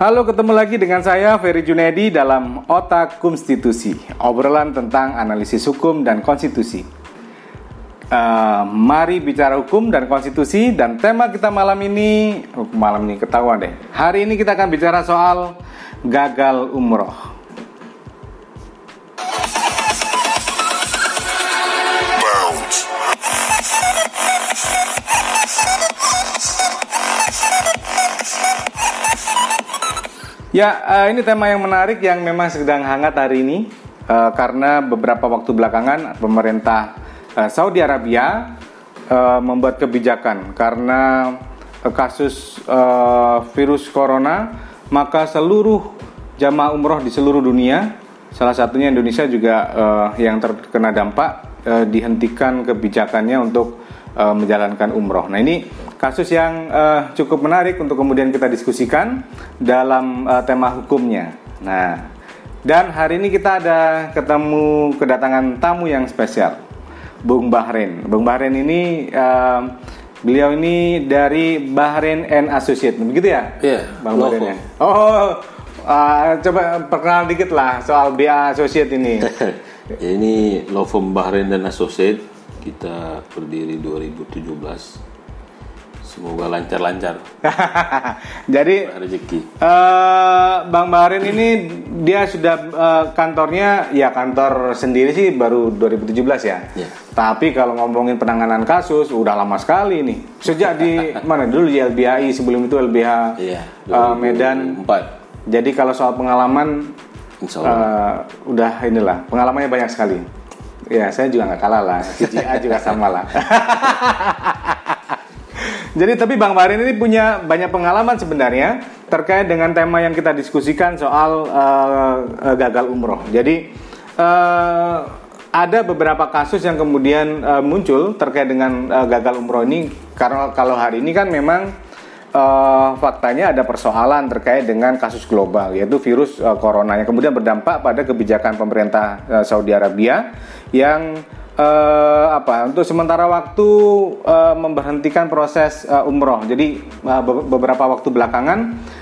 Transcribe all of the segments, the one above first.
Halo, ketemu lagi dengan saya Ferry Junedi dalam Otak Konstitusi, obrolan tentang analisis hukum dan konstitusi. Uh, mari bicara hukum dan konstitusi dan tema kita malam ini, oh, malam ini ketahuan deh. Hari ini kita akan bicara soal gagal umroh. Ya, uh, ini tema yang menarik yang memang sedang hangat hari ini uh, karena beberapa waktu belakangan pemerintah uh, Saudi Arabia uh, membuat kebijakan karena uh, kasus uh, virus corona, maka seluruh jamaah umroh di seluruh dunia, salah satunya Indonesia juga uh, yang terkena dampak uh, dihentikan kebijakannya untuk uh, menjalankan umroh. Nah ini kasus yang uh, cukup menarik untuk kemudian kita diskusikan dalam uh, tema hukumnya. Nah, dan hari ini kita ada ketemu kedatangan tamu yang spesial, Bung Bahrain. Bung Bahrain ini uh, beliau ini dari Bahrain and Associate, begitu ya? Iya. Yeah, Bang Bahrain ya. Oh, uh, coba perkenalan dikit lah soal BA Associate ini. ini law firm Bahrain dan Associate kita berdiri 2017 Semoga lancar-lancar. Jadi rezeki. Uh, Bang Barin ini dia sudah uh, kantornya ya kantor sendiri sih baru 2017 ya. Yeah. Tapi kalau ngomongin penanganan kasus udah lama sekali nih. Sejak di mana dulu di LBHI sebelum itu LBH yeah, uh, Medan. 4. Jadi kalau soal pengalaman uh, udah inilah pengalamannya banyak sekali. Ya saya juga nggak kalah lah. CCA juga sama lah. Jadi tapi Bang Marin ini punya banyak pengalaman sebenarnya terkait dengan tema yang kita diskusikan soal uh, gagal umroh. Jadi uh, ada beberapa kasus yang kemudian uh, muncul terkait dengan uh, gagal umroh ini karena kalau hari ini kan memang uh, faktanya ada persoalan terkait dengan kasus global yaitu virus uh, corona yang kemudian berdampak pada kebijakan pemerintah uh, Saudi Arabia yang uh, apa untuk sementara waktu uh, memberhentikan proses uh, umroh. Jadi uh, beberapa waktu belakangan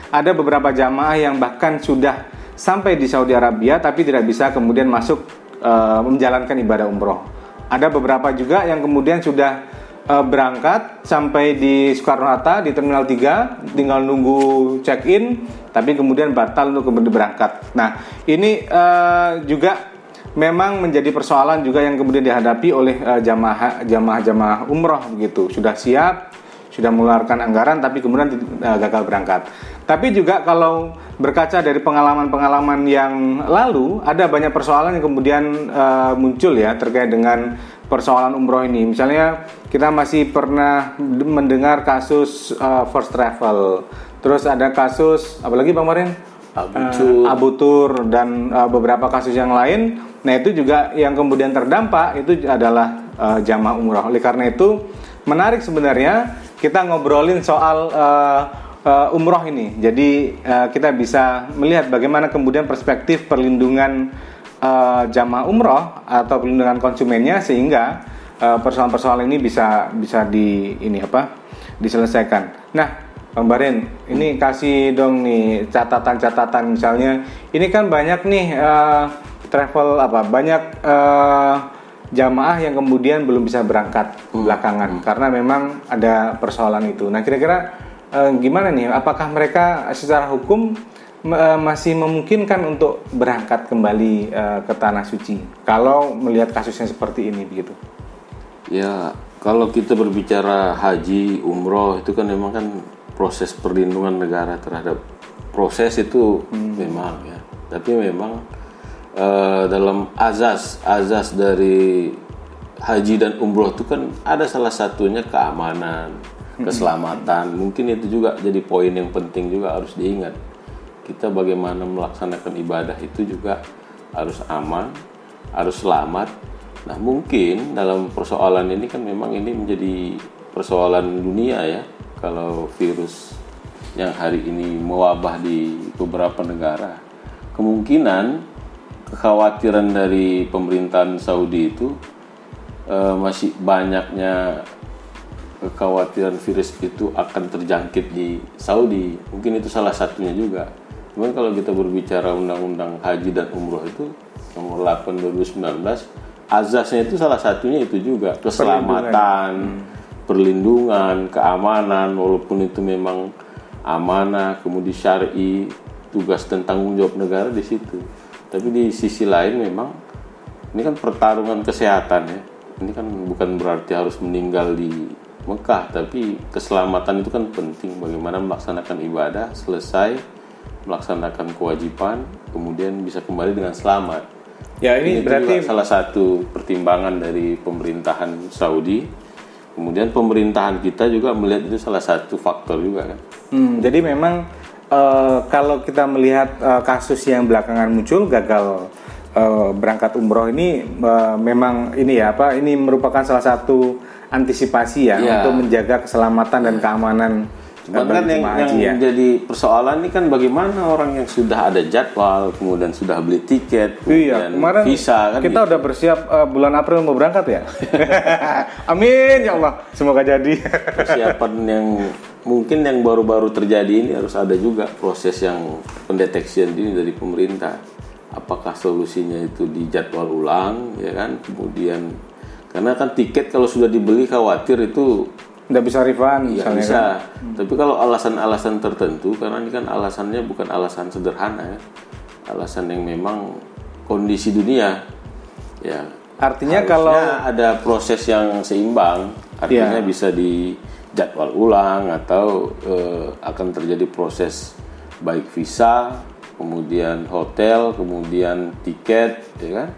ada beberapa jamaah yang bahkan sudah sampai di Saudi Arabia tapi tidak bisa kemudian masuk uh, menjalankan ibadah umroh. Ada beberapa juga yang kemudian sudah uh, berangkat sampai di Soekarno Hatta di Terminal 3 tinggal nunggu check in tapi kemudian batal untuk kemudian berangkat. Nah, ini uh, juga memang menjadi persoalan juga yang kemudian dihadapi oleh uh, jamaah jamaah jamaah umroh begitu. Sudah siap sudah mengeluarkan anggaran tapi kemudian uh, gagal berangkat. Tapi juga kalau berkaca dari pengalaman-pengalaman yang lalu ada banyak persoalan yang kemudian uh, muncul ya terkait dengan persoalan umroh ini. Misalnya kita masih pernah mendengar kasus uh, first travel. Terus ada kasus apalagi bang Marin? Abutur, uh, Abutur dan uh, beberapa kasus yang lain Nah itu juga yang kemudian terdampak itu adalah uh, jamaah umroh. Oleh karena itu menarik sebenarnya kita ngobrolin soal uh, uh, umroh ini. Jadi uh, kita bisa melihat bagaimana kemudian perspektif perlindungan uh, jamaah umroh atau perlindungan konsumennya sehingga persoalan-persoalan ini bisa bisa di ini apa diselesaikan. Nah, Bang Barin, ini kasih dong nih catatan-catatan misalnya. Ini kan banyak nih uh, travel apa banyak uh, jamaah yang kemudian belum bisa berangkat hmm. belakangan hmm. karena memang ada persoalan itu. Nah kira-kira uh, gimana nih? Apakah mereka secara hukum uh, masih memungkinkan untuk berangkat kembali uh, ke tanah suci kalau melihat kasusnya seperti ini begitu? Ya kalau kita berbicara haji umroh itu kan memang kan proses perlindungan negara terhadap proses itu hmm. memang ya. Tapi memang uh, dalam azas azas dari haji dan umroh itu kan ada salah satunya keamanan, keselamatan. Mungkin itu juga jadi poin yang penting juga harus diingat. Kita bagaimana melaksanakan ibadah itu juga harus aman, harus selamat. Nah, mungkin dalam persoalan ini kan memang ini menjadi persoalan dunia ya. Kalau virus yang hari ini mewabah di beberapa negara, kemungkinan kekhawatiran dari pemerintahan Saudi itu uh, masih banyaknya kekhawatiran virus itu akan terjangkit di Saudi. Mungkin itu salah satunya juga. Cuman kalau kita berbicara undang-undang haji dan umroh itu nomor 8 2019 azasnya itu salah satunya itu juga keselamatan, perlindungan, keamanan walaupun itu memang amanah, kemudian syar'i, tugas dan tanggung jawab negara di situ. Tapi di sisi lain memang ini kan pertarungan kesehatan ya. Ini kan bukan berarti harus meninggal di Mekah, tapi keselamatan itu kan penting bagaimana melaksanakan ibadah selesai melaksanakan kewajiban kemudian bisa kembali dengan selamat. Ya ini, Ini berarti juga salah satu pertimbangan dari pemerintahan Saudi. Kemudian pemerintahan kita juga melihat itu salah satu faktor juga kan. Hmm, jadi memang eh, kalau kita melihat eh, kasus yang belakangan muncul gagal eh, berangkat umroh ini eh, memang ini ya apa ini merupakan salah satu antisipasi ya Ya. untuk menjaga keselamatan dan keamanan Cuman eh, kan yang, yang ya. jadi persoalan ini kan bagaimana orang yang sudah ada jadwal, kemudian sudah beli tiket, Iya, kemudian kemarin visa kan kita udah bersiap eh, bulan April mau berangkat ya. Amin ya Allah, semoga jadi. persiapan yang mungkin yang baru-baru terjadi ini harus ada juga proses yang pendeteksian dini dari pemerintah. Apakah solusinya itu dijadwal ulang, ya kan? Kemudian karena kan tiket kalau sudah dibeli khawatir itu Nggak bisa refund Ya misalnya bisa. kan. Tapi kalau alasan-alasan tertentu, karena ini kan alasannya bukan alasan sederhana ya, alasan yang memang kondisi dunia, ya. Artinya kalau ada proses yang seimbang, artinya Ya. bisa dijadwal ulang atau eh, akan terjadi proses baik visa, kemudian hotel, kemudian tiket, ya kan,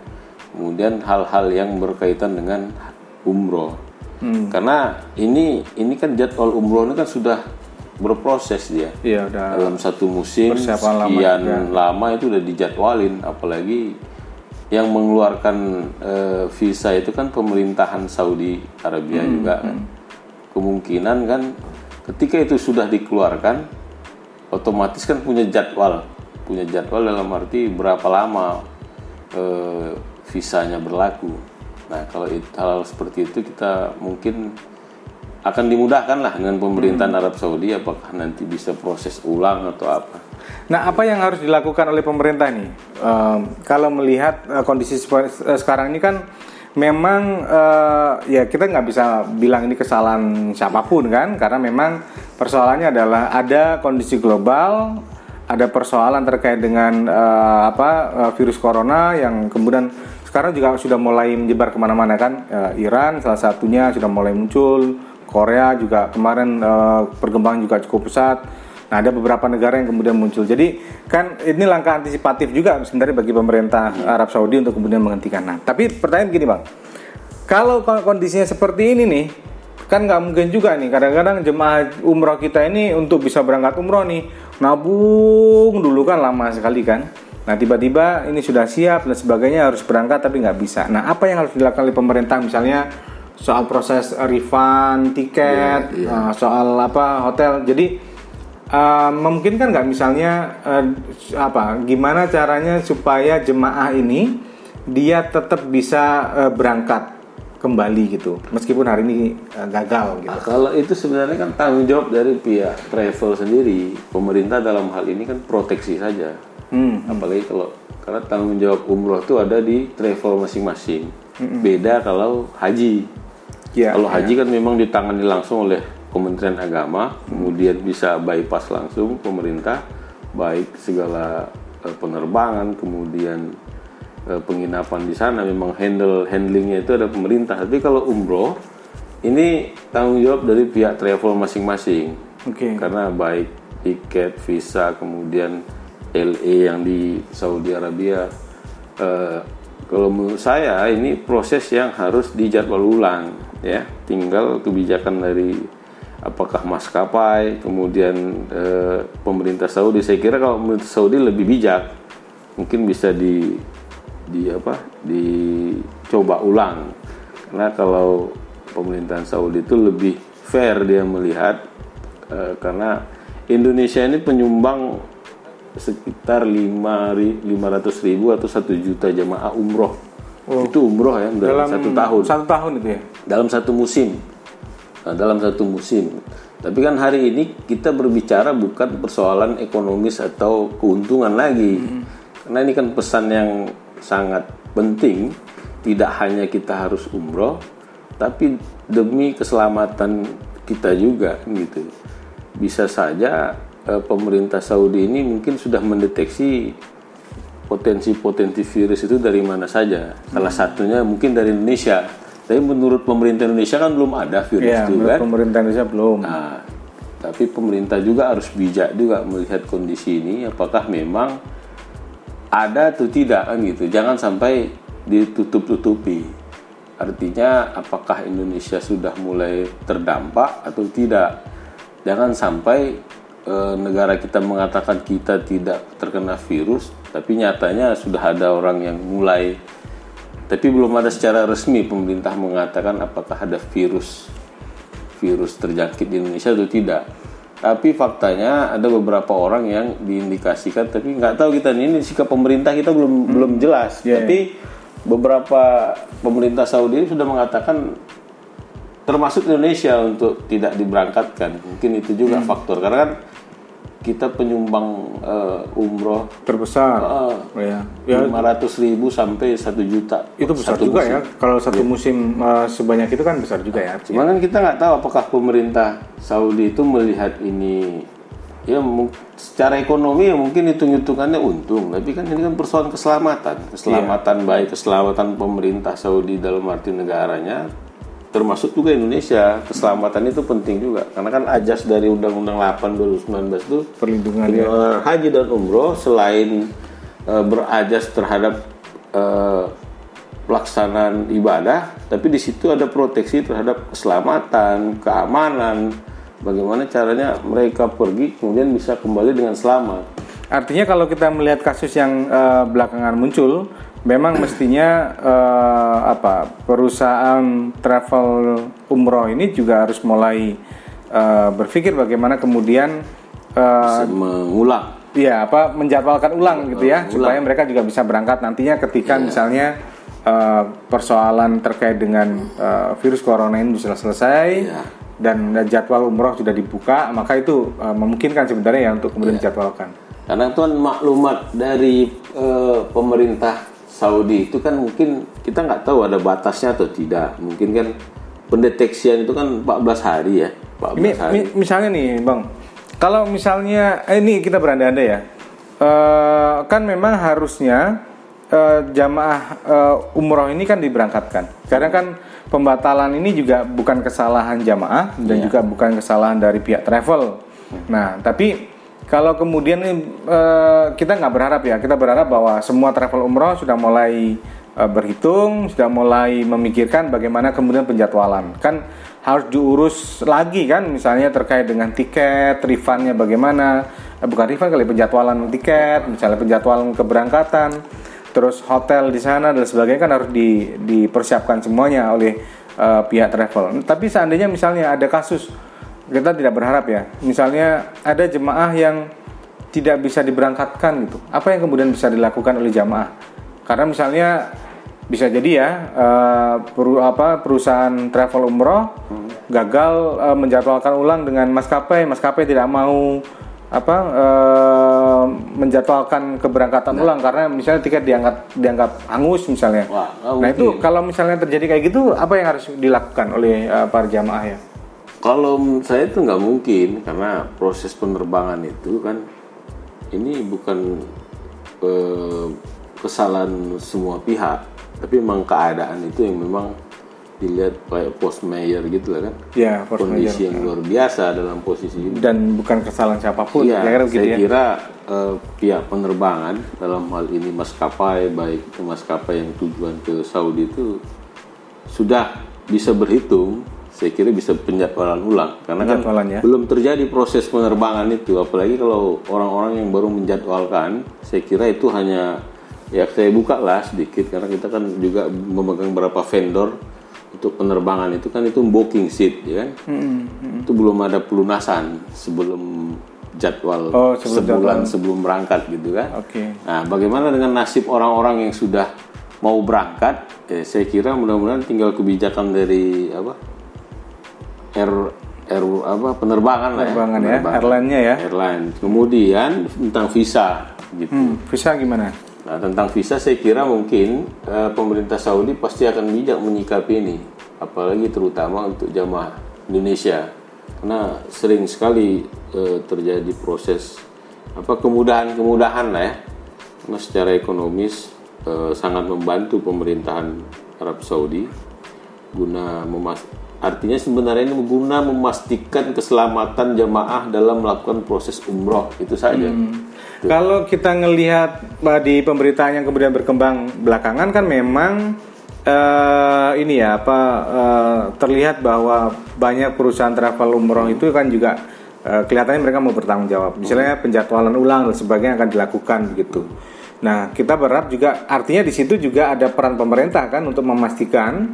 kemudian hal-hal yang berkaitan dengan umroh. Hmm. Karena ini ini kan jadwal umroh ini kan sudah berproses dia. Iya udah dalam satu musim lama sekian juga. lama itu udah dijadwalin. Apalagi yang mengeluarkan eh, visa itu kan pemerintahan Saudi Arabia Hmm, juga kan. kemungkinan kan ketika itu sudah dikeluarkan otomatis kan punya jadwal. Punya jadwal dalam arti berapa lama eh, visanya berlaku nah kalau it- hal seperti itu kita mungkin akan dimudahkan lah dengan pemerintahan Arab Saudi apakah nanti bisa proses ulang atau apa Nah, apa yang harus dilakukan oleh pemerintah nih? Em, kalau melihat eh, kondisi eh, sekarang ini kan memang eh, ya kita nggak bisa bilang ini kesalahan siapa pun kan, karena memang persoalannya adalah ada kondisi global, ada persoalan terkait dengan eh, apa eh, virus corona yang kemudian sekarang juga sudah mulai menyebar ke mana-mana kan, Eh, Iran salah satunya sudah mulai muncul, Korea juga kemarin eh, perkembangan juga cukup pesat. Nah, ada beberapa negara yang kemudian muncul. Jadi kan ini langkah antisipatif juga sebenarnya bagi pemerintah Arab Saudi untuk kemudian menghentikan. Nah, tapi pertanyaan gini bang, kalau ko- kondisinya seperti ini nih, kan nggak mungkin juga nih. Kadang-kadang jemaah umroh kita ini untuk bisa berangkat umroh nih, nabung dulu kan lama sekali kan. Nah, tiba-tiba ini sudah siap dan sebagainya harus berangkat tapi nggak bisa. Nah, apa yang harus dilakukan oleh pemerintah? Misalnya soal proses refund tiket, uh, soal apa hotel. Jadi Uh, memungkinkan nggak misalnya uh, apa gimana caranya supaya jemaah ini dia tetap bisa uh, berangkat kembali gitu meskipun hari ini uh, gagal gitu? Nah, kalau itu sebenarnya kan tanggung jawab dari pihak travel sendiri. Pemerintah dalam hal ini kan proteksi saja hmm. apalagi kalau karena tanggung jawab umroh itu ada di travel masing-masing. Beda kalau haji. Ya kalau haji kan memang ditangani langsung oleh Kementerian Agama, kemudian bisa bypass langsung pemerintah, baik segala eh, penerbangan, kemudian eh, penginapan di sana memang handle handlingnya itu ada pemerintah. Tapi kalau umroh ini tanggung jawab dari pihak travel masing-masing, oke. Karena baik tiket, visa, kemudian LE yang di Saudi Arabia. eh, kalau menurut saya ini proses yang harus dijadwal ulang, ya. Tinggal kebijakan dari apakah maskapai, kemudian eh, pemerintah Saudi. Saya kira kalau pemerintah Saudi lebih bijak, mungkin bisa di di apa dicoba ulang. Karena kalau pemerintahan Saudi itu lebih fair dia melihat eh, karena Indonesia ini penyumbang sekitar 5 500 ribu atau satu juta jamaah umroh. Itu umroh ya dalam, satu tahun satu tahun itu ya dalam satu musim. Nah, dalam satu musim. Tapi kan hari ini kita berbicara bukan persoalan ekonomis atau keuntungan lagi. Karena ini kan pesan yang sangat penting. Tidak hanya kita harus umroh, tapi demi keselamatan kita juga gitu. Bisa saja eh, pemerintah Saudi ini mungkin sudah mendeteksi potensi-potensi virus itu dari mana saja. Salah satunya mungkin dari Indonesia. Tapi menurut pemerintah Indonesia kan belum ada virus Ya, itu kan. pemerintah Indonesia belum. Nah, tapi pemerintah juga harus bijak juga melihat kondisi ini apakah memang ada atau tidak kan gitu. Jangan sampai ditutup-tutupi. Artinya apakah Indonesia sudah mulai terdampak atau tidak. Jangan sampai eh, negara kita mengatakan kita tidak terkena virus, tapi nyatanya sudah ada orang yang mulai tapi belum ada secara resmi pemerintah mengatakan apakah ada virus virus terjangkit di Indonesia atau tidak. Tapi faktanya ada beberapa orang yang diindikasikan, tapi nggak tahu kita ini sikap pemerintah kita belum belum jelas. Iya, tapi beberapa pemerintah Saudi sudah mengatakan termasuk Indonesia untuk tidak diberangkatkan. Mungkin itu juga faktor karena kan kita penyumbang eh, umroh Terbesar. Oh, ya. Ya, 500 ribu sampai 1 juta. itu besar Satu juga musim. ya. Kalau satu musim eh, sebanyak itu kan besar juga ya. Cuman kan kita nggak tahu apakah pemerintah Saudi itu melihat ini ya secara ekonomi ya mungkin hitung-hitungannya untung, tapi kan ini kan persoalan keselamatan, keselamatan baik keselamatan pemerintah Saudi dalam arti negaranya, termasuk juga Indonesia keselamatan itu penting juga karena kan ajas dari Undang-Undang 8 2019 itu Perlindungan ya. Haji dan umroh selain eh, berajas terhadap eh, pelaksanaan ibadah, tapi di situ ada proteksi terhadap keselamatan, keamanan, bagaimana caranya mereka pergi kemudian bisa kembali dengan selamat. Artinya kalau kita melihat kasus yang eh, belakangan muncul, memang mestinya eh, apa perusahaan travel umroh ini juga harus mulai eh, berpikir bagaimana kemudian Bisa mengulang. Iya, apa menjadwalkan ulang gitu ya, supaya mereka juga bisa berangkat nantinya ketika misalnya eh, persoalan terkait dengan eh, virus corona ini bisa selesai Iya. dan jadwal umroh sudah dibuka, maka itu eh, memungkinkan sebenarnya ya untuk kemudian dijadwalkan. Karena itu kan maklumat dari eh, pemerintah Saudi itu kan mungkin kita nggak tahu ada batasnya atau tidak. Mungkin kan pendeteksian itu kan 14 hari ya. 14 Ini hari. mi- misalnya nih, Bang, kalau misalnya eh, ini kita berandai-andai ya, Eh, kan memang harusnya eh, jamaah eh, umroh ini kan diberangkatkan. Karena kan pembatalan ini juga bukan kesalahan jamaah dan juga bukan kesalahan dari pihak travel. Nah, tapi kalau kemudian eh, kita nggak berharap ya, kita berharap bahwa semua travel umroh sudah mulai eh, berhitung, sudah mulai memikirkan bagaimana kemudian penjadwalan. Kan harus diurus lagi kan, misalnya terkait dengan tiket, refundnya bagaimana, eh, bukan refund kali penjadwalan tiket, misalnya penjadwalan keberangkatan, terus hotel di sana dan sebagainya kan harus di- dipersiapkan semuanya oleh eh, pihak travel. Tapi seandainya misalnya ada kasus kita tidak berharap ya. Misalnya ada jemaah yang tidak bisa diberangkatkan gitu. Apa yang kemudian bisa dilakukan oleh jamaah? Karena misalnya bisa jadi ya eh, peru- apa perusahaan travel umroh gagal eh, menjadwalkan ulang dengan maskapai, maskapai tidak mau apa eh, menjadwalkan keberangkatan ulang karena misalnya tiket dianggap dianggap hangus misalnya. Wah, nah itu kalau misalnya terjadi kayak gitu apa yang harus dilakukan oleh eh, para jamaah ya? Kalau menurut saya itu nggak mungkin karena proses penerbangan itu kan ini bukan eh, kesalahan semua pihak, tapi memang keadaan itu yang memang dilihat kayak post mayor gitu lah kan. Ya, force Kondisi yang luar biasa dalam posisi ini. dan bukan kesalahan siapa pun begitu saya ya. kira eh, pihak penerbangan dalam hal ini maskapai baik itu maskapai yang tujuan ke Saudi itu sudah bisa berhitung. Saya kira bisa penjadwalan ulang karena kan ya. belum terjadi proses penerbangan itu. Apalagi kalau orang-orang yang baru menjadwalkan, saya kira itu hanya ya saya buka lah sedikit karena kita kan juga memegang beberapa vendor untuk penerbangan itu kan itu booking seat ya kan Hmm, itu belum ada pelunasan sebelum jadwal Oh, sebelum sebulan sebelum berangkat gitu kan Oke. nah bagaimana dengan nasib orang-orang yang sudah mau berangkat eh, saya kira mudah-mudahan tinggal kebijakan dari apa air air apa penerbangan, lah ya. Penerbangan ya, Penerbangan. airline-nya ya. Airline. Kemudian tentang visa gitu. Hmm, visa gimana? Nah, tentang visa saya kira mungkin eh, pemerintah Saudi pasti akan bijak menyikapi ini, apalagi terutama untuk jamaah Indonesia, karena sering sekali eh, terjadi proses apa kemudahan-kemudahan lah ya, karena secara ekonomis eh, sangat membantu pemerintahan Arab Saudi guna memas artinya sebenarnya ini guna memastikan keselamatan jamaah dalam melakukan proses umroh itu saja. Kalau kita ngelihat uh, di pemberitaan yang kemudian berkembang belakangan kan memang eh, ini ya apa eh, terlihat bahwa banyak perusahaan travel umroh itu kan juga eh, kelihatannya mereka mau bertanggung jawab. Misalnya penjadwalan ulang dan sebagainya akan dilakukan begitu. Nah, kita berharap juga artinya di situ juga ada peran pemerintah kan untuk memastikan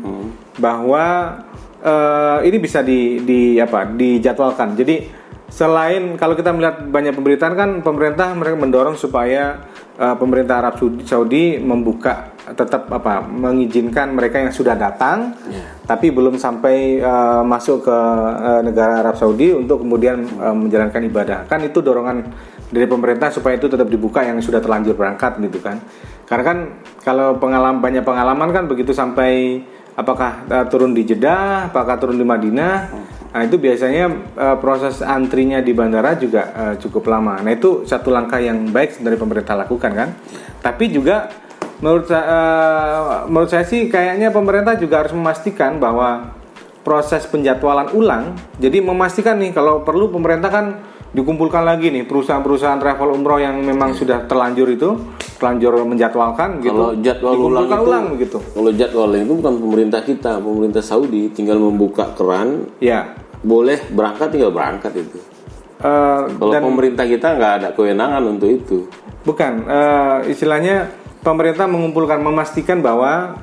bahwa eh, ini bisa di, di apa dijadwalkan. Jadi selain kalau kita melihat banyak pemberitaan kan pemerintah mereka mendorong supaya eh, pemerintah Arab Saudi, Saudi membuka tetap apa mengizinkan mereka yang sudah datang tapi belum sampai eh, masuk ke eh, negara Arab Saudi untuk kemudian eh, menjalankan ibadah. Kan itu dorongan dari pemerintah supaya itu tetap dibuka yang sudah terlanjur berangkat gitu kan. Karena kan kalau pengalaman banyak pengalaman kan begitu sampai apakah eh, turun di Jeddah, apakah turun di Madinah. Nah, itu biasanya eh, proses antrinya di bandara juga eh, cukup lama. Nah, itu satu langkah yang baik dari pemerintah lakukan kan. Tapi juga menurut eh, menurut saya sih kayaknya pemerintah juga harus memastikan bahwa proses penjadwalan ulang. Jadi memastikan nih kalau perlu pemerintah kan dikumpulkan lagi nih perusahaan-perusahaan travel umroh yang memang sudah terlanjur itu terlanjur menjadwalkan gitu. Kalau jadwal ulang itu, ulang begitu. Kalau jadwal itu bukan pemerintah kita, pemerintah Saudi tinggal membuka keran, Ya. boleh berangkat tinggal berangkat itu. Eh, Kalau pemerintah kita nggak ada kewenangan untuk itu. Bukan, eh, istilahnya pemerintah mengumpulkan memastikan bahwa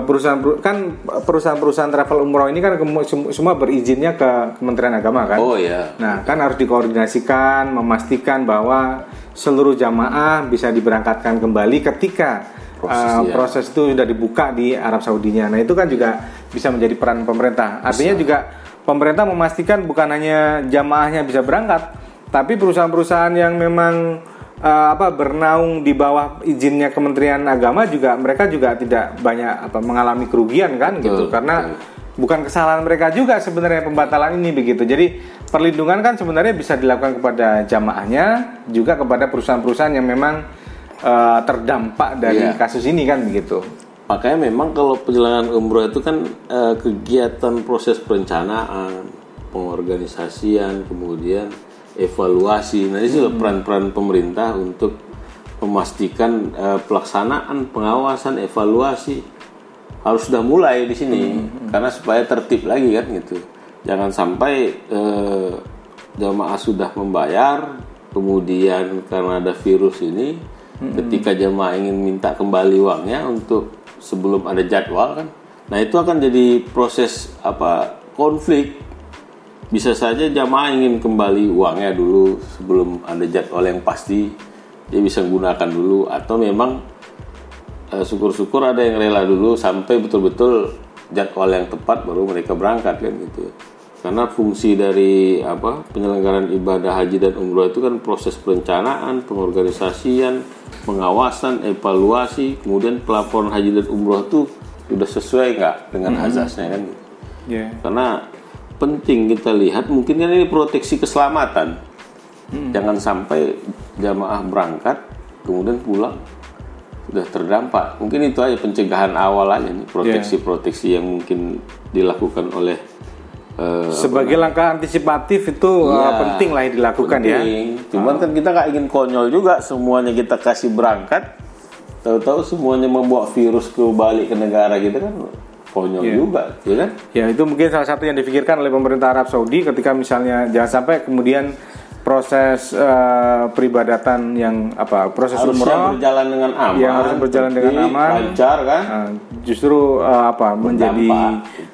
perusahaan kan perusahaan-perusahaan travel umroh ini kan semua berizinnya ke Kementerian Agama kan. Oh ya, Nah, kan harus dikoordinasikan, memastikan bahwa seluruh jamaah bisa diberangkatkan kembali ketika Proses, eh, ya. proses itu sudah dibuka di Arab Saudinya. Nah, itu kan juga bisa menjadi peran pemerintah. Artinya juga pemerintah memastikan bukan hanya jamaahnya bisa berangkat, tapi perusahaan-perusahaan yang memang eh, apa bernaung di bawah izinnya Kementerian Agama juga mereka juga tidak banyak apa mengalami kerugian kan gitu Betul, karena bukan kesalahan mereka juga sebenarnya pembatalan ini begitu. Jadi perlindungan kan sebenarnya bisa dilakukan kepada jamaahnya juga kepada perusahaan-perusahaan yang memang eh, terdampak dari Iya. kasus ini kan begitu. makanya memang kalau perjalanan umroh itu kan eh, kegiatan proses perencanaan, pengorganisasian, kemudian evaluasi. Nah, ini juga peran-peran pemerintah untuk memastikan eh, pelaksanaan, pengawasan, evaluasi harus sudah mulai di sini karena supaya tertib lagi kan gitu. Jangan sampai eh, jamaah sudah membayar kemudian karena ada virus ini ketika jamaah ingin minta kembali uangnya untuk sebelum ada jadwal kan. Nah, itu akan jadi proses apa konflik bisa saja jamaah ingin kembali uangnya dulu sebelum ada jadwal yang pasti. Dia bisa gunakan dulu atau memang eh, syukur-syukur ada yang rela dulu sampai betul-betul jadwal yang tepat baru mereka berangkat kan gitu karena fungsi dari apa penyelenggaraan ibadah haji dan umroh itu kan proses perencanaan pengorganisasian pengawasan evaluasi kemudian pelaporan haji dan umroh itu sudah sesuai nggak dengan azasnya kan gitu. Ya. karena penting kita lihat mungkin kan ini proteksi keselamatan. Jangan sampai jamaah berangkat kemudian pulang sudah terdampak. Mungkin itu aja pencegahan awal aja nih proteksi-proteksi yang mungkin dilakukan oleh eh, Sebagai langkah antisipatif itu eh, Iya, penting lah yang dilakukan ya. penting. cuman kan kita nggak ingin konyol juga semuanya kita kasih berangkat. Tahu-tahu semuanya membawa virus ke balik ke negara kita kan konyol juga ya kan Ya itu mungkin salah satu yang difikirkan oleh pemerintah Arab Saudi ketika misalnya jangan sampai kemudian proses eh, peribadatan yang apa proses harusnya umroh berjalan dengan aman yang harus berjalan dengan aman. lancar kan eh, justru eh, apa menjadi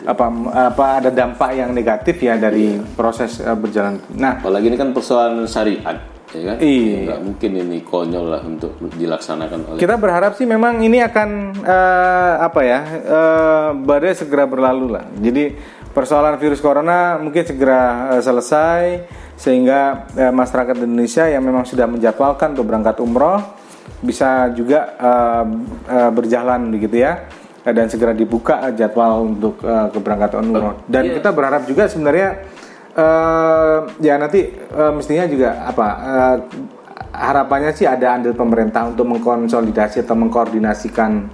apa apa ada dampak yang negatif ya dari proses eh, berjalan. Nah apalagi ini kan persoalan syariat ya kan Iya. nggak mungkin ini konyol lah untuk dilaksanakan oleh kita berharap sih memang ini akan eh, apa ya eh, badai segera berlalu lah. Jadi persoalan virus corona mungkin segera uh, selesai sehingga uh, masyarakat Indonesia yang memang sudah menjadwalkan untuk berangkat umroh bisa juga uh, uh, berjalan begitu ya dan segera dibuka jadwal untuk uh, keberangkatan umroh dan yeah. kita berharap juga sebenarnya uh, ya nanti uh, mestinya juga apa uh, harapannya sih ada andil pemerintah untuk mengkonsolidasi atau mengkoordinasikan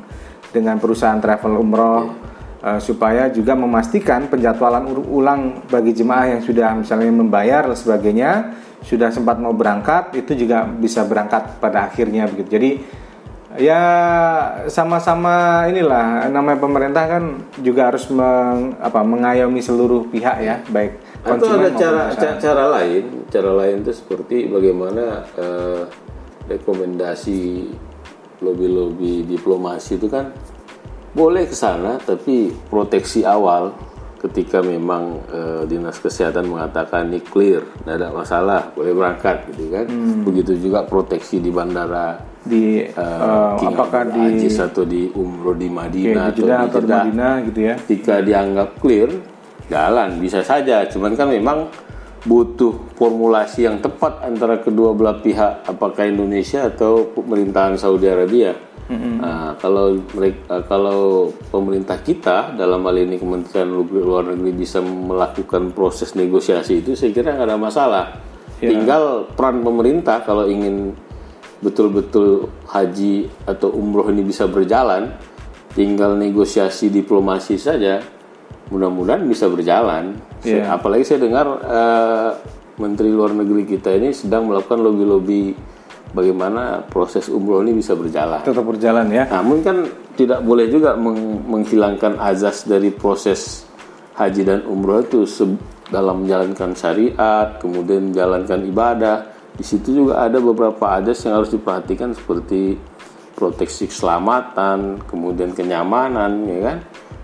dengan perusahaan travel umroh yeah. uh, supaya juga memastikan penjadwalan ulang bagi jemaah yang sudah misalnya membayar dan sebagainya sudah sempat mau berangkat itu juga bisa berangkat pada akhirnya begitu. Jadi ya sama-sama inilah namanya pemerintah kan juga harus meng, apa mengayomi seluruh pihak ya baik atau ada cara cara lain. Cara lain itu seperti bagaimana uh, rekomendasi lobby-lobby diplomasi itu kan boleh ke sana tapi proteksi awal ketika memang uh, dinas kesehatan mengatakan ini clear tidak ada masalah boleh berangkat gitu kan. Hmm. begitu juga proteksi di bandara di uh, uh, apakah di Ajis atau di umroh di Madinah okay, atau, di Madinah gitu ya. Ketika dianggap clear jalan bisa saja cuman kan memang butuh formulasi yang tepat antara kedua belah pihak apakah Indonesia atau pemerintahan Saudi Arabia mm-hmm. nah, kalau mereka kalau pemerintah kita dalam hal ini Kementerian Luar Negeri bisa melakukan proses negosiasi itu saya kira nggak ada masalah yeah. tinggal peran pemerintah kalau ingin betul-betul haji atau umroh ini bisa berjalan tinggal negosiasi diplomasi saja mudah-mudahan bisa berjalan. Yeah. Apalagi saya dengar uh, Menteri Luar Negeri kita ini sedang melakukan lobby-lobby bagaimana proses umroh ini bisa berjalan. Tetap berjalan ya. Namun kan tidak boleh juga meng menghilangkan azas dari proses haji dan umroh itu dalam menjalankan syariat, kemudian menjalankan ibadah. Di situ juga ada beberapa azas yang harus diperhatikan seperti proteksi keselamatan, kemudian kenyamanan, ya kan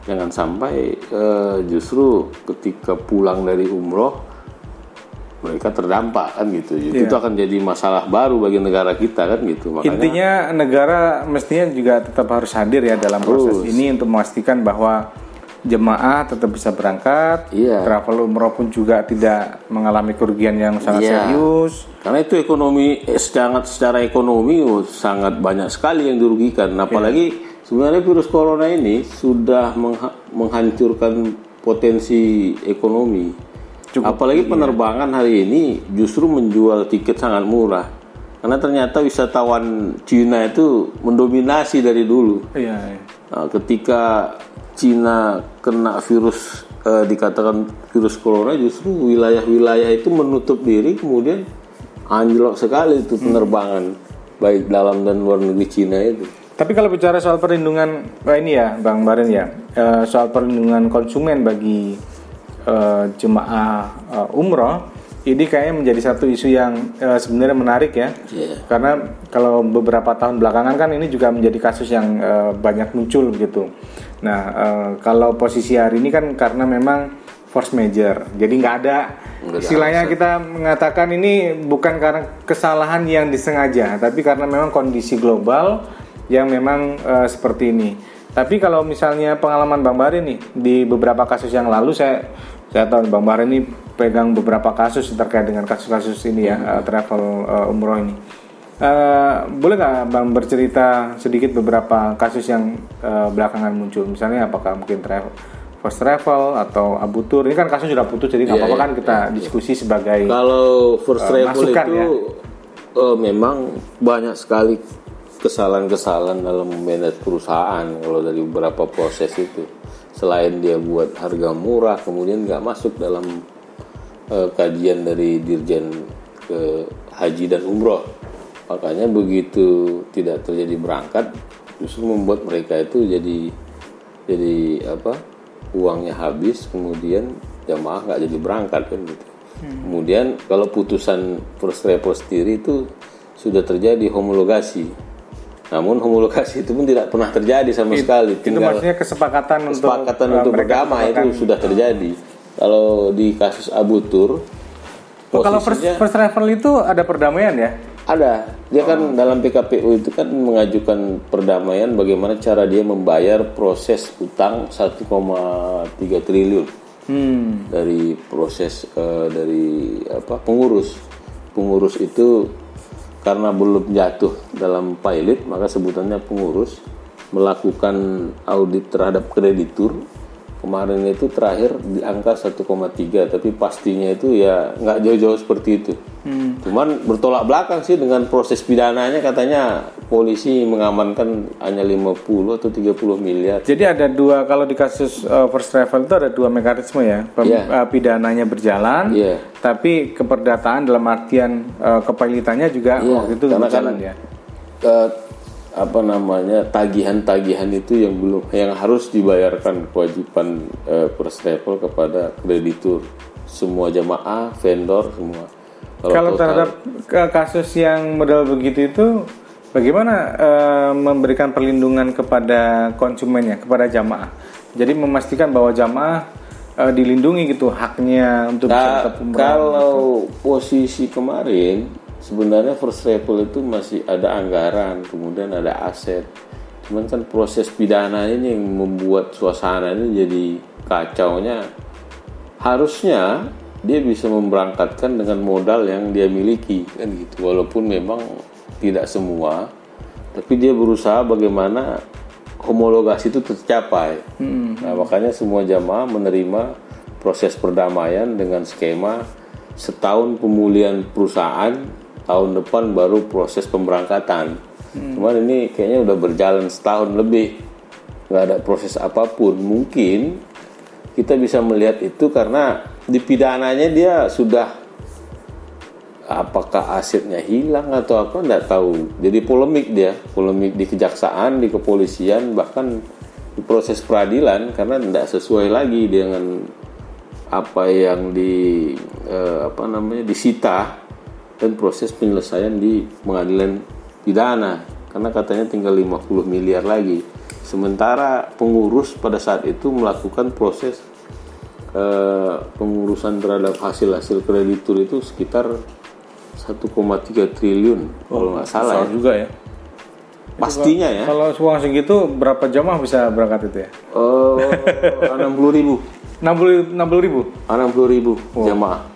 jangan sampai uh, justru ketika pulang dari umroh mereka terdampak kan gitu yeah. itu akan jadi masalah baru bagi negara kita kan gitu Makanya, intinya negara mestinya juga tetap harus hadir ya dalam proses ini untuk memastikan bahwa jemaah tetap bisa berangkat yeah. travel umroh pun juga tidak mengalami kerugian yang sangat yeah. serius karena itu ekonomi eh, sangat secara ekonomi oh, sangat banyak sekali yang dirugikan apalagi yeah Sebenarnya virus corona ini sudah menghancurkan potensi ekonomi. Cukup Apalagi iya. penerbangan hari ini justru menjual tiket sangat murah. Karena ternyata wisatawan Cina itu mendominasi dari dulu. Iya. iya. Nah, ketika Cina kena virus eh, dikatakan virus corona justru wilayah-wilayah itu menutup diri kemudian anjlok sekali itu hmm. penerbangan hmm. baik dalam dan luar negeri Cina itu. Tapi kalau bicara soal perlindungan oh ini ya, Bang Baren ya, uh, soal perlindungan konsumen bagi uh, jemaah uh, umroh, ini kayaknya menjadi satu isu yang uh, sebenarnya menarik ya, yeah. karena kalau beberapa tahun belakangan kan ini juga menjadi kasus yang uh, banyak muncul gitu. Nah, uh, kalau posisi hari ini kan karena memang force major, jadi nggak ada istilahnya kita mengatakan ini bukan karena kesalahan yang disengaja, tapi karena memang kondisi global yang memang uh, seperti ini. Tapi kalau misalnya pengalaman Bang Bari nih di beberapa kasus yang lalu saya saya tahu Bang Bari ini pegang beberapa kasus terkait dengan kasus-kasus ini ya uh, travel uh, umroh ini. Uh, boleh nggak Bang bercerita sedikit beberapa kasus yang uh, belakangan muncul? Misalnya apakah mungkin travel first travel atau Abu Tur ini kan kasus sudah putus jadi nggak yeah, apa-apa yeah, kan kita yeah, diskusi yeah. sebagai kalau first travel uh, itu ya. uh, memang banyak sekali kesalahan-kesalahan dalam manage perusahaan kalau dari beberapa proses itu. Selain dia buat harga murah kemudian nggak masuk dalam uh, kajian dari dirjen ke haji dan umroh. Makanya begitu tidak terjadi berangkat justru membuat mereka itu jadi jadi apa uangnya habis kemudian jamaah nggak jadi berangkat kan gitu. Hmm. kemudian kalau putusan first travel sendiri itu sudah terjadi homologasi namun homologasi itu pun tidak pernah terjadi sama itu, sekali. Tinggal itu maksudnya kesepakatan, kesepakatan untuk, untuk berdamai itu sudah terjadi. Kalau di kasus Abu Tur, oh, kalau first, first travel itu ada perdamaian ya? Ada. Dia kan oh. dalam PKPU itu kan mengajukan perdamaian bagaimana cara dia membayar proses utang 1,3 triliun. Hmm. dari proses eh, dari apa pengurus pengurus itu karena belum jatuh dalam pilot maka sebutannya pengurus melakukan audit terhadap kreditur kemarin itu terakhir di angka 1,3 tapi pastinya itu ya nggak jauh-jauh seperti itu cuman bertolak belakang sih dengan proses pidananya katanya polisi mengamankan hanya 50 atau 30 miliar Jadi ada dua kalau di kasus uh, first travel itu ada dua mekanisme ya. Pem- Iya. uh, pidananya berjalan, Iya. tapi keperdataan dalam artian uh, kepailitannya juga Iya, waktu itu karena berjalan kan- ya. eh, apa namanya tagihan-tagihan itu yang belum yang harus dibayarkan kewajiban eh, first travel kepada kreditur semua jamaah vendor semua Kalau total- terhadap kasus yang model begitu itu, bagaimana uh, memberikan perlindungan kepada konsumennya, kepada jamaah? Jadi memastikan bahwa jamaah uh, dilindungi gitu haknya untuk bisa Nah, umrah. kalau posisi kemarin sebenarnya first travel itu masih ada anggaran kemudian ada aset. Cuman kan proses pidana ini yang membuat suasana ini jadi kacaunya. Harusnya dia bisa memberangkatkan dengan modal yang dia miliki kan gitu. Walaupun memang tidak semua tapi dia berusaha bagaimana homologasi itu tercapai. Nah makanya semua jamaah menerima proses perdamaian dengan skema setahun pemulihan perusahaan tahun depan baru proses pemberangkatan. Cuman ini kayaknya udah berjalan setahun lebih. Nggak ada proses apa pun. Mungkin kita bisa melihat itu karena di pidananya dia sudah apakah asetnya hilang atau apa nggak tahu. Jadi polemik dia polemik di kejaksaan di kepolisian bahkan di proses peradilan karena tidak sesuai lagi dengan apa yang di eh, apa namanya disita dan proses penyelesaian di pengadilan pidana. Karena katanya tinggal 50 miliar lagi. Sementara pengurus pada saat itu melakukan proses eh, pengurusan terhadap hasil-hasil kreditur itu sekitar 1,3 triliun kalau nggak salah ya. juga ya. pastinya ya. Kalau uang segitu berapa jamaah bisa berangkat itu ya? oh 60 ribu. 60 60 ribu? 60 ribu jamaah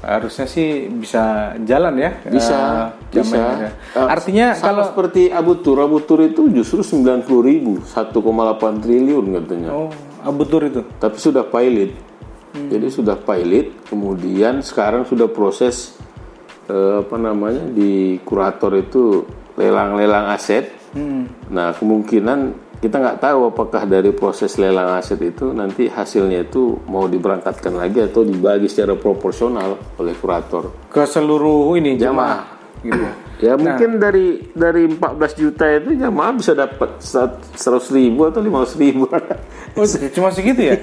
harusnya sih bisa jalan ya bisa eh, bisa. jamaahnya. Eh, artinya sama kalau seperti Abu Tur Abu Tur itu justru 90 ribu 1,8 triliun katanya. Oh abutur itu? Tapi sudah pilot. Jadi sudah pilot kemudian sekarang sudah proses eh, apa namanya di kurator itu lelang-lelang aset. Nah kemungkinan kita nggak tahu apakah dari proses lelang aset itu nanti hasilnya itu mau diberangkatkan lagi atau dibagi secara proporsional oleh kurator. Ke seluruh ini jamaah gitu. Ya mungkin dari dari 14 juta itu jamaah bisa dapat 100 ribu atau 500 ribu. oh, cuma segitu ya?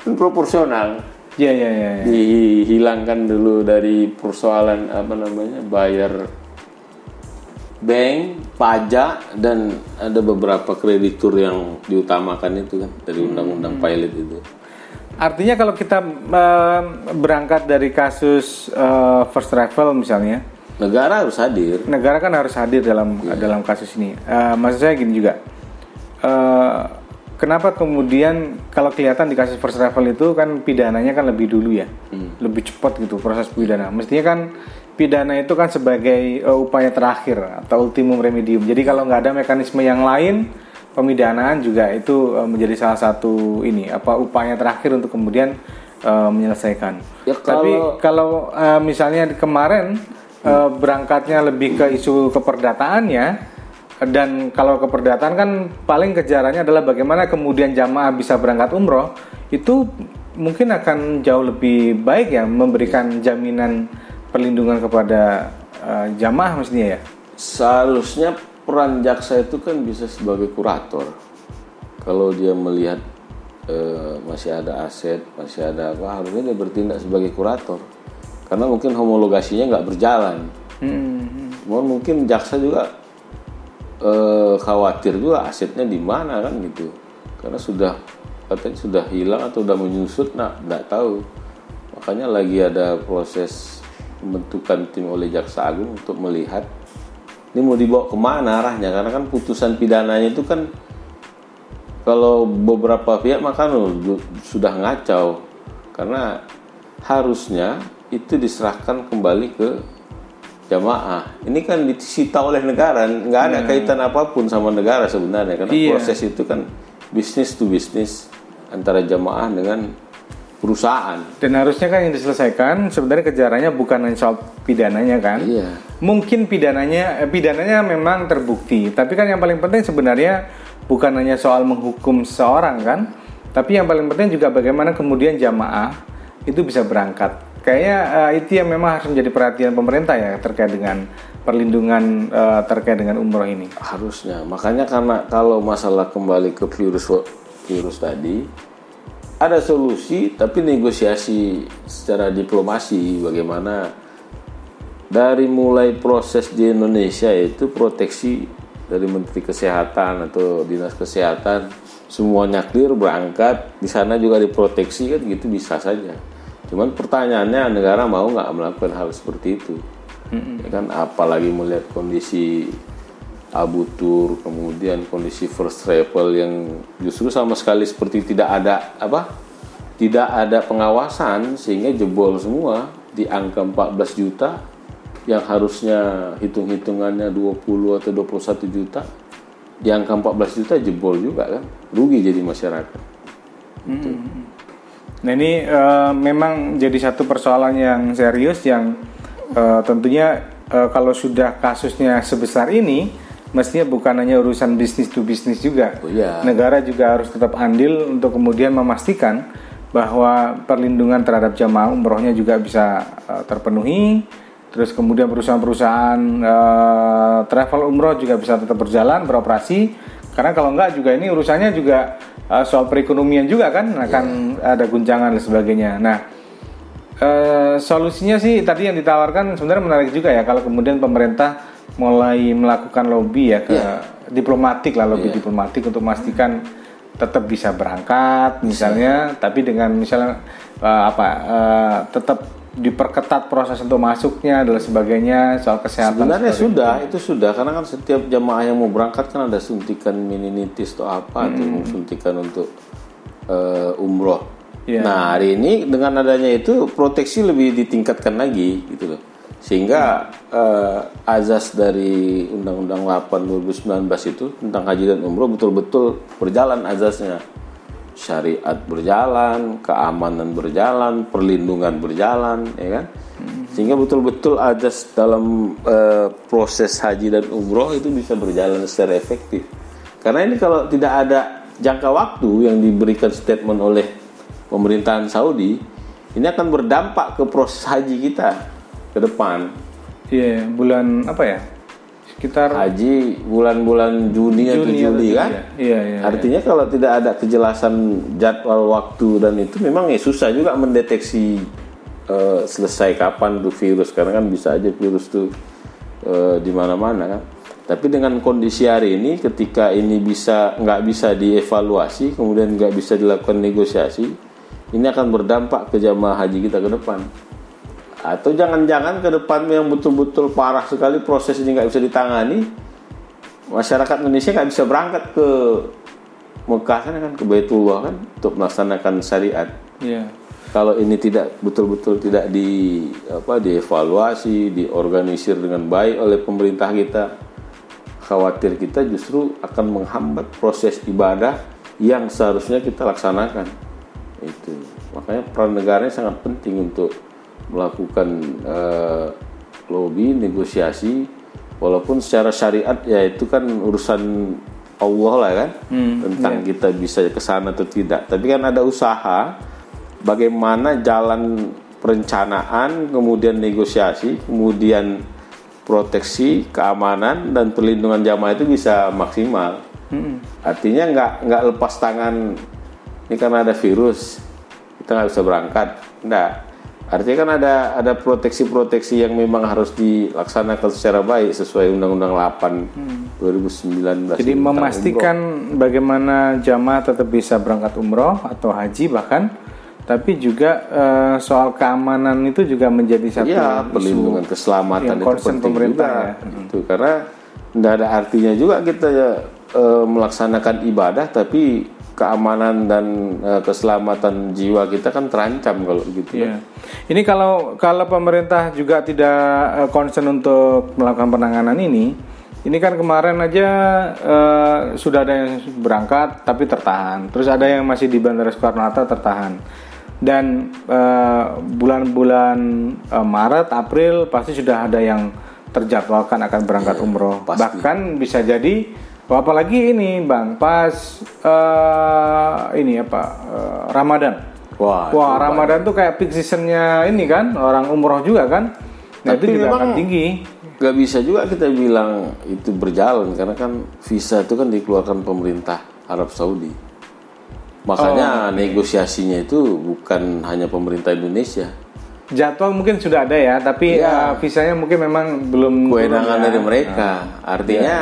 Kan proporsional. ya ya ya, ya. Dihilangkan dulu dari persoalan apa namanya bayar bank, pajak dan ada beberapa kreditur yang diutamakan itu kan dari undang-undang pilot itu. artinya kalau kita eh, berangkat dari kasus eh, first travel misalnya Negara harus hadir. negara kan harus hadir dalam dalam kasus ini. Eh, maksud saya gini juga, Eh, kenapa kemudian kalau kelihatan di kasus first travel itu kan pidananya kan lebih dulu ya, lebih cepat gitu proses pidana. Mestinya kan pidana itu kan sebagai eh, upaya terakhir atau ultimum remedium. Jadi kalau nggak ada mekanisme yang lain, pemidanaan juga itu eh, menjadi salah satu ini apa upaya terakhir untuk kemudian eh, menyelesaikan. Ya, Tapi kalau eh, misalnya kemarin eh, berangkatnya lebih ke isu keperdataannya dan kalau keperdataan kan paling kejarannya adalah bagaimana kemudian jamaah bisa berangkat umroh itu mungkin akan jauh lebih baik ya memberikan jaminan perlindungan kepada eh, jamaah mestinya ya. Seharusnya peran jaksa itu kan bisa sebagai kurator. Kalau dia melihat eh, masih ada aset, masih ada apa, harusnya dia bertindak sebagai kurator. Karena mungkin homologasinya nggak berjalan. Hmm. Mungkin jaksa juga eh, khawatir juga asetnya di mana kan gitu. Karena sudah katanya sudah hilang atau sudah menyusut, nah nggak tahu. Makanya lagi ada proses pembentukan tim oleh jaksa agung untuk melihat ini mau dibawa ke mana arahnya karena kan putusan pidananya itu kan kalau beberapa pihak makan sudah ngacau karena harusnya itu diserahkan kembali ke jamaah. Ini kan disita oleh negara, nggak ada kaitan apa pun sama negara sebenarnya karena Iya. proses itu kan bisnis to bisnis antara jamaah dengan perusahaan. Dan harusnya kan yang diselesaikan sebenarnya kejarannya bukan hanya soal pidananya kan. Iya. Mungkin pidananya eh, pidananya memang terbukti, tapi kan yang paling penting sebenarnya bukan hanya soal menghukum seseorang kan, tapi yang paling penting juga bagaimana kemudian jamaah itu bisa berangkat. Kayaknya eh, itu yang memang harus menjadi perhatian pemerintah ya terkait dengan perlindungan eh, terkait dengan umroh ini. Harusnya. Makanya karena kalau masalah kembali ke virus virus tadi ada solusi tapi negosiasi secara diplomasi bagaimana dari mulai proses di Indonesia itu proteksi dari Menteri Kesehatan atau Dinas Kesehatan semuanya clear berangkat di sana juga diproteksi kan gitu bisa saja. Cuman pertanyaannya negara mau nggak melakukan hal seperti itu? Ya kan apalagi melihat kondisi Abu Tur, kemudian kondisi first travel yang justru sama sekali seperti tidak ada apa? Tidak ada pengawasan sehingga jebol semua di angka 14 juta yang harusnya hitung-hitungannya 20 atau 21 juta di angka 14 juta jebol juga kan rugi jadi masyarakat Nah ini eh, memang jadi satu persoalan yang serius yang eh, tentunya eh, kalau sudah kasusnya sebesar ini mestinya bukan hanya urusan bisnis to bisnis juga. Oh iya. Negara juga harus tetap andil untuk kemudian memastikan bahwa perlindungan terhadap jamaah umrohnya juga bisa eh, terpenuhi. Terus kemudian perusahaan-perusahaan eh, travel umroh juga bisa tetap berjalan beroperasi. Karena kalau enggak juga ini urusannya juga eh, soal perekonomian juga kan akan ada guncangan dan sebagainya. Nah, eh, solusinya sih tadi yang ditawarkan sebenarnya menarik juga ya kalau kemudian pemerintah mulai melakukan lobby ya ke diplomatik lah lobby diplomatik untuk memastikan tetap bisa berangkat misalnya. Tapi dengan misalnya eh, apa eh, tetap diperketat proses untuk masuknya dan sebagainya soal kesehatan Sebenarnya sudah, itu sudah. Karena kan setiap jamaah yang mau berangkat kan ada suntikan meningitis atau apa tuh suntikan untuk eh, umroh. Iya. Nah hari ini dengan adanya itu proteksi lebih ditingkatkan lagi gitu loh. Sehingga eh, azas dari Undang-Undang 8 2019 itu tentang haji dan umroh betul-betul berjalan azasnya. Syariat berjalan, keamanan berjalan, perlindungan berjalan, ya kan? Sehingga betul-betul azas dalam eh, proses haji dan umroh itu bisa berjalan secara efektif. Karena ini kalau tidak ada jangka waktu yang diberikan statement oleh pemerintahan Saudi, ini akan berdampak ke proses haji kita ke depan. Iya, bulan apa ya? Sekitar Haji bulan-bulan Juni, atau Juni Juli atau kan? Juli ya? Iya, iya. Artinya kalau tidak ada kejelasan jadwal waktu dan itu memang ya susah juga mendeteksi eh, selesai kapan tuh virus karena kan bisa aja virus tuh eh, di mana-mana kan. Tapi dengan kondisi hari ini ketika ini bisa nggak bisa dievaluasi kemudian nggak bisa dilakukan negosiasi ini akan berdampak ke jamaah haji kita ke depan. Atau jangan-jangan ke depan yang betul-betul parah sekali proses ini nggak bisa ditangani, masyarakat Indonesia nggak bisa berangkat ke Mekah kan kan ke Baitullah kan untuk melaksanakan syariat. Iya. Kalau ini tidak betul-betul tidak di apa dievaluasi, diorganisir dengan baik oleh pemerintah kita, khawatir kita justru akan menghambat proses ibadah yang seharusnya kita laksanakan. Itu. Makanya peran negaranya sangat penting untuk melakukan eh, lobby, negosiasi walaupun secara syariat ya itu kan urusan Allah lah kan tentang kita bisa ke sana atau tidak. Tapi kan ada usaha bagaimana jalan perencanaan, kemudian negosiasi, kemudian proteksi, keamanan dan perlindungan jamaah itu bisa maksimal. Artinya nggak nggak lepas tangan ini karena ada virus kita nggak bisa berangkat. Nggak. Artinya kan ada ada proteksi-proteksi yang memang harus dilaksanakan secara baik sesuai Undang-Undang 8 2019. Jadi memastikan bagaimana jamaah tetap bisa berangkat umroh atau haji bahkan, tapi juga eh, soal keamanan itu juga menjadi satu isu perlindungan keselamatan yang itu penting pemerintah juga. ya. Itu karena tidak ada artinya juga kita eh, melaksanakan ibadah tapi keamanan dan eh, keselamatan jiwa kita kan terancam kalau gitu Iya. Ini kalau kalau pemerintah juga tidak eh, concern untuk melakukan penanganan ini, ini kan kemarin aja eh, sudah ada yang berangkat tapi tertahan. Terus ada yang masih di Bandara Soekarno Hatta tertahan. Dan bulan-bulan eh, Maret, April pasti sudah ada yang terjadwalkan akan berangkat umroh. pasti. Bahkan bisa jadi apalagi ini Bang, pas eh, ini apa? eh, Ramadan. Wah, Wah, Ramadan tuh kayak peak seasonnya ini kan, orang umroh juga kan. Nah, Tapi itu juga akan tinggi. Gak bisa juga kita bilang itu berjalan karena kan visa itu kan dikeluarkan pemerintah Arab Saudi. Makanya negosiasinya itu bukan hanya pemerintah Indonesia. Jadwal mungkin sudah ada ya, tapi Iya. eh, visanya mungkin memang belum Kewenangan ya. dari mereka. Artinya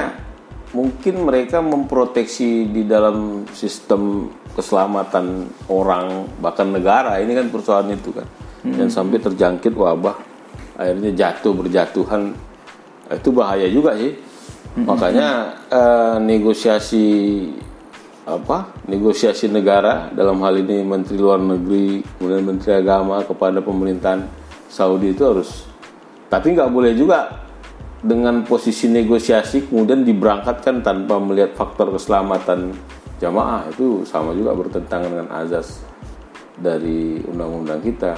mungkin mereka memproteksi di dalam sistem keselamatan orang bahkan negara. Ini kan persoalan itu kan. Dan sampai terjangkit wabah akhirnya jatuh berjatuhan. Itu bahaya juga sih. Makanya eh, negosiasi apa? Negosiasi negara dalam hal ini Menteri Luar Negeri kemudian Menteri Agama kepada pemerintahan Saudi itu harus tapi nggak boleh juga dengan posisi negosiasi kemudian diberangkatkan tanpa melihat faktor keselamatan jamaah itu sama juga bertentangan dengan azas dari undang-undang kita.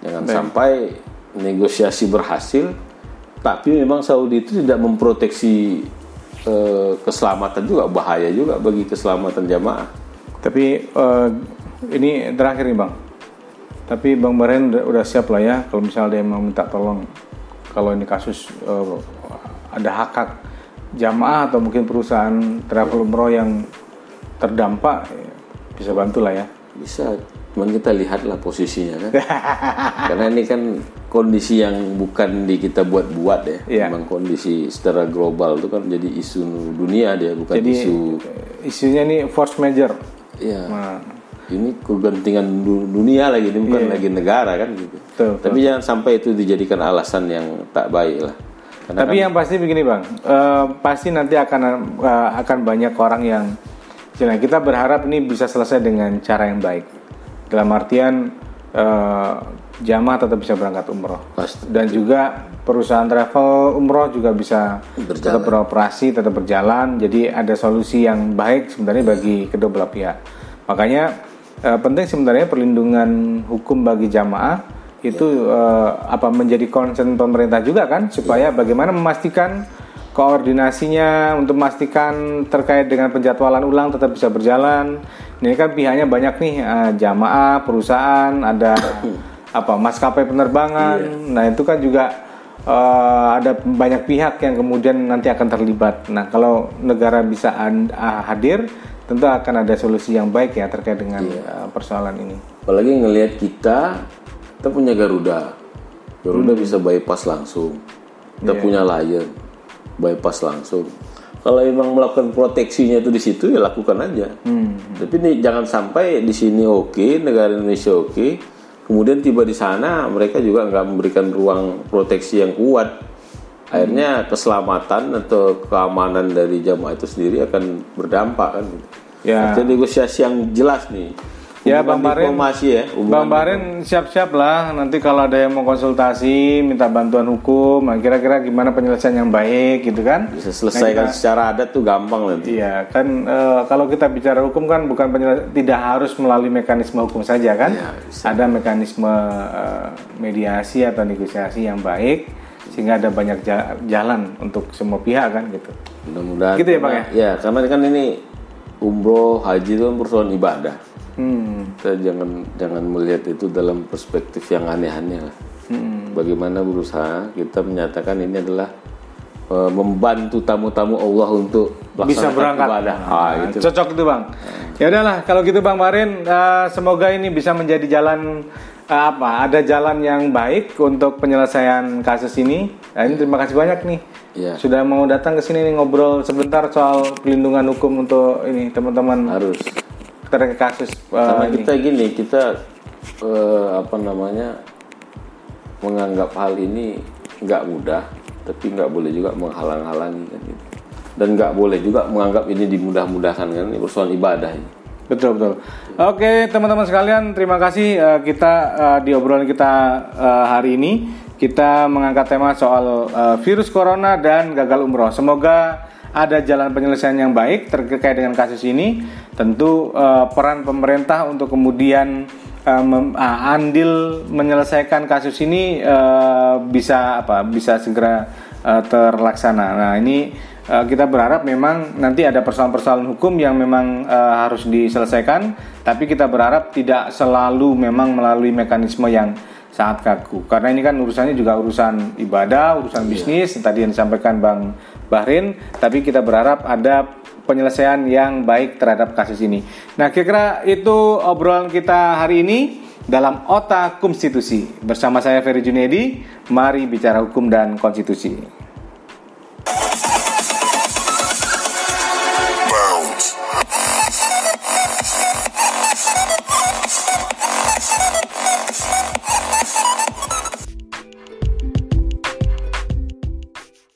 Jangan sampai negosiasi berhasil tapi memang Saudi itu tidak memproteksi eh, keselamatan juga bahaya juga bagi keselamatan jamaah. Tapi eh, ini terakhir nih bang. Tapi bang Baren udah, udah siap lah ya kalau misalnya dia mau minta tolong kalau ini kasus eh, ada hak hak jamaah atau mungkin perusahaan travel umroh yang terdampak bisa bantu lah ya. bisa cuman kita lihatlah posisinya kan karena ini kan kondisi yang bukan di kita buat-buat ya Iya. memang kondisi secara global itu kan jadi isu dunia dia bukan Jadi isu eh, isunya ini force major. ya Nah, ini kegentingan du- dunia lagi ini bukan lagi negara kan gitu. Betul, tapi jangan sampai itu dijadikan alasan yang tak baik lah karena Tapi yang pasti begini bang, eh, pasti nanti akan eh, akan banyak orang yang, Nah, kita berharap ini bisa selesai dengan cara yang baik. Dalam artian eh, jamaah tetap bisa berangkat umroh. Pasti. Dan juga perusahaan travel umroh juga bisa tetap beroperasi, tetap berjalan. Jadi ada solusi yang baik sebenarnya bagi kedua belah pihak. Makanya eh, penting sebenarnya perlindungan hukum bagi jamaah itu eh, apa menjadi concern pemerintah juga kan supaya bagaimana memastikan koordinasinya untuk memastikan terkait dengan penjadwalan ulang tetap bisa berjalan. Ini kan pihaknya banyak nih eh, jamaah, perusahaan, ada apa maskapai penerbangan. Nah itu kan juga eh, ada banyak pihak yang kemudian nanti akan terlibat. Nah kalau negara bisa hadir, tentu akan ada solusi yang baik ya terkait dengan eh, persoalan ini. apalagi ngelihat kita kita punya Garuda. Garuda bisa bypass langsung. Kita punya Lion bypass langsung. Kalau emang melakukan proteksinya itu di situ ya lakukan aja. Tapi nih jangan sampai di sini oke negara Indonesia oke kemudian tiba di sana mereka juga nggak memberikan ruang proteksi yang kuat akhirnya keselamatan atau keamanan dari jamaah itu sendiri akan berdampak kan? Ya. Artinya negosiasi yang jelas nih. Ya, Bang Barin. ya Bang Barin siap-siap lah. Nanti kalau ada yang mau konsultasi minta bantuan hukum. Nah, kira-kira gimana penyelesaian yang baik gitu kan? Bisa selesaikan secara adat tuh gampang nanti. Iya kan eh, kalau kita bicara hukum kan bukan tidak harus melalui mekanisme hukum saja kan? Iya, ada mekanisme eh, mediasi atau negosiasi yang baik sehingga ada banyak ja- jalan untuk semua pihak kan gitu mudah-mudahan Gitu ya, Bang, karena- ya karena kan ini umroh haji itu kan persoalan ibadah hmm. kita jangan jangan melihat itu dalam perspektif yang aneh-aneh lah Hmm. bagaimana berusaha kita menyatakan ini adalah eh, membantu tamu-tamu Allah untuk bisa berangkat. ibadah ah, itu Cocok itu bang. Ya udahlah kalau gitu bang Marin, eh, semoga ini bisa menjadi jalan apa? Ada jalan yang baik untuk penyelesaian kasus ini. Nah, ini terima kasih banyak nih. Iya. Sudah mau datang ke sini nih ngobrol sebentar soal pelindungan hukum untuk ini teman-teman harus terkait kasus eh, karena ini. kita gini kita eh, apa namanya menganggap hal ini nggak mudah tapi nggak boleh juga menghalang-halangi kan gitu dan nggak boleh juga menganggap ini dimudah-mudahkan kan ini persoalan ibadah ini Betul betul. Oke teman-teman sekalian, terima kasih uh, kita uh, di obrolan kita uh, hari ini kita mengangkat tema soal uh, virus corona dan gagal umroh. Semoga ada jalan penyelesaian yang baik terkait dengan kasus ini. Tentu uh, peran pemerintah untuk kemudian uh, andil menyelesaikan kasus ini uh, bisa apa? Bisa segera uh, terlaksana. Nah ini uh, kita berharap memang nanti ada persoalan-persoalan hukum yang memang uh, harus diselesaikan, tapi kita berharap tidak selalu memang melalui mekanisme yang sangat kaku. Karena ini kan urusannya juga urusan ibadah, urusan iya. bisnis, tadi yang disampaikan Bang Bahrin, tapi kita berharap ada penyelesaian yang baik terhadap kasus ini. Nah, kira-kira itu obrolan kita hari ini dalam Otak Konstitusi. Bersama saya Ferry Junedi, mari bicara hukum dan konstitusi.